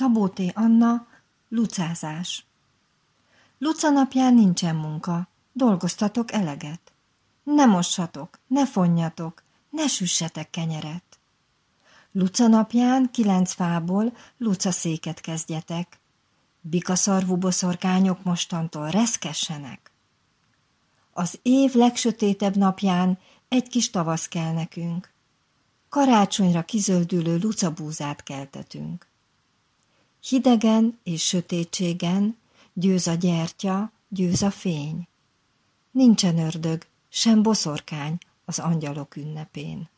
Szabó T. Anna, lucázás. Luca napján nincsen munka, dolgoztatok eleget. Ne mossatok, ne fonjatok, ne süssetek kenyeret. Luca napján kilenc fából luca széket kezdjetek. Bikaszarvú boszorkányok mostantól reszkessenek. Az év legsötétebb napján egy kis tavasz kell nekünk. Karácsonyra kizöldülő lucabúzát keltetünk. Hidegen és sötétségen győz a gyertya, győz a fény. Nincsen ördög, sem boszorkány az angyalok ünnepén.